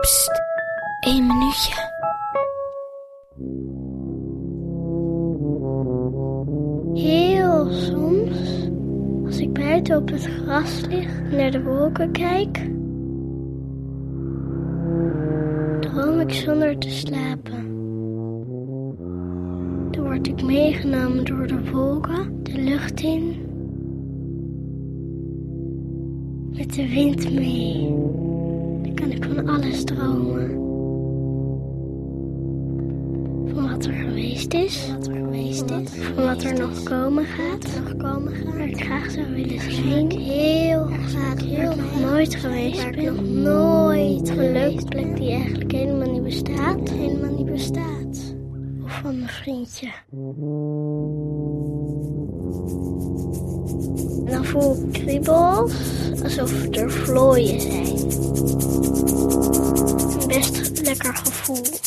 Psst, één minuutje. Heel soms, als ik buiten op het gras lig en naar de wolken kijk, droom ik zonder te slapen. Dan word ik meegenomen door de wolken, de lucht in, met de wind mee. Kan ik van alles dromen. Van wat er geweest is. Wat er geweest is. Van wat er nog komen gaat. Nog komen gaat. Waar ik graag zou willen zijn. Heel graag. Heel nog nooit geweest ben. nog nooit Een leuke plek die eigenlijk helemaal niet bestaat. Helemaal niet bestaat. Of van mijn vriendje. En dan voel ik kriebels alsof er vlooien zijn. Best lekker gevoel.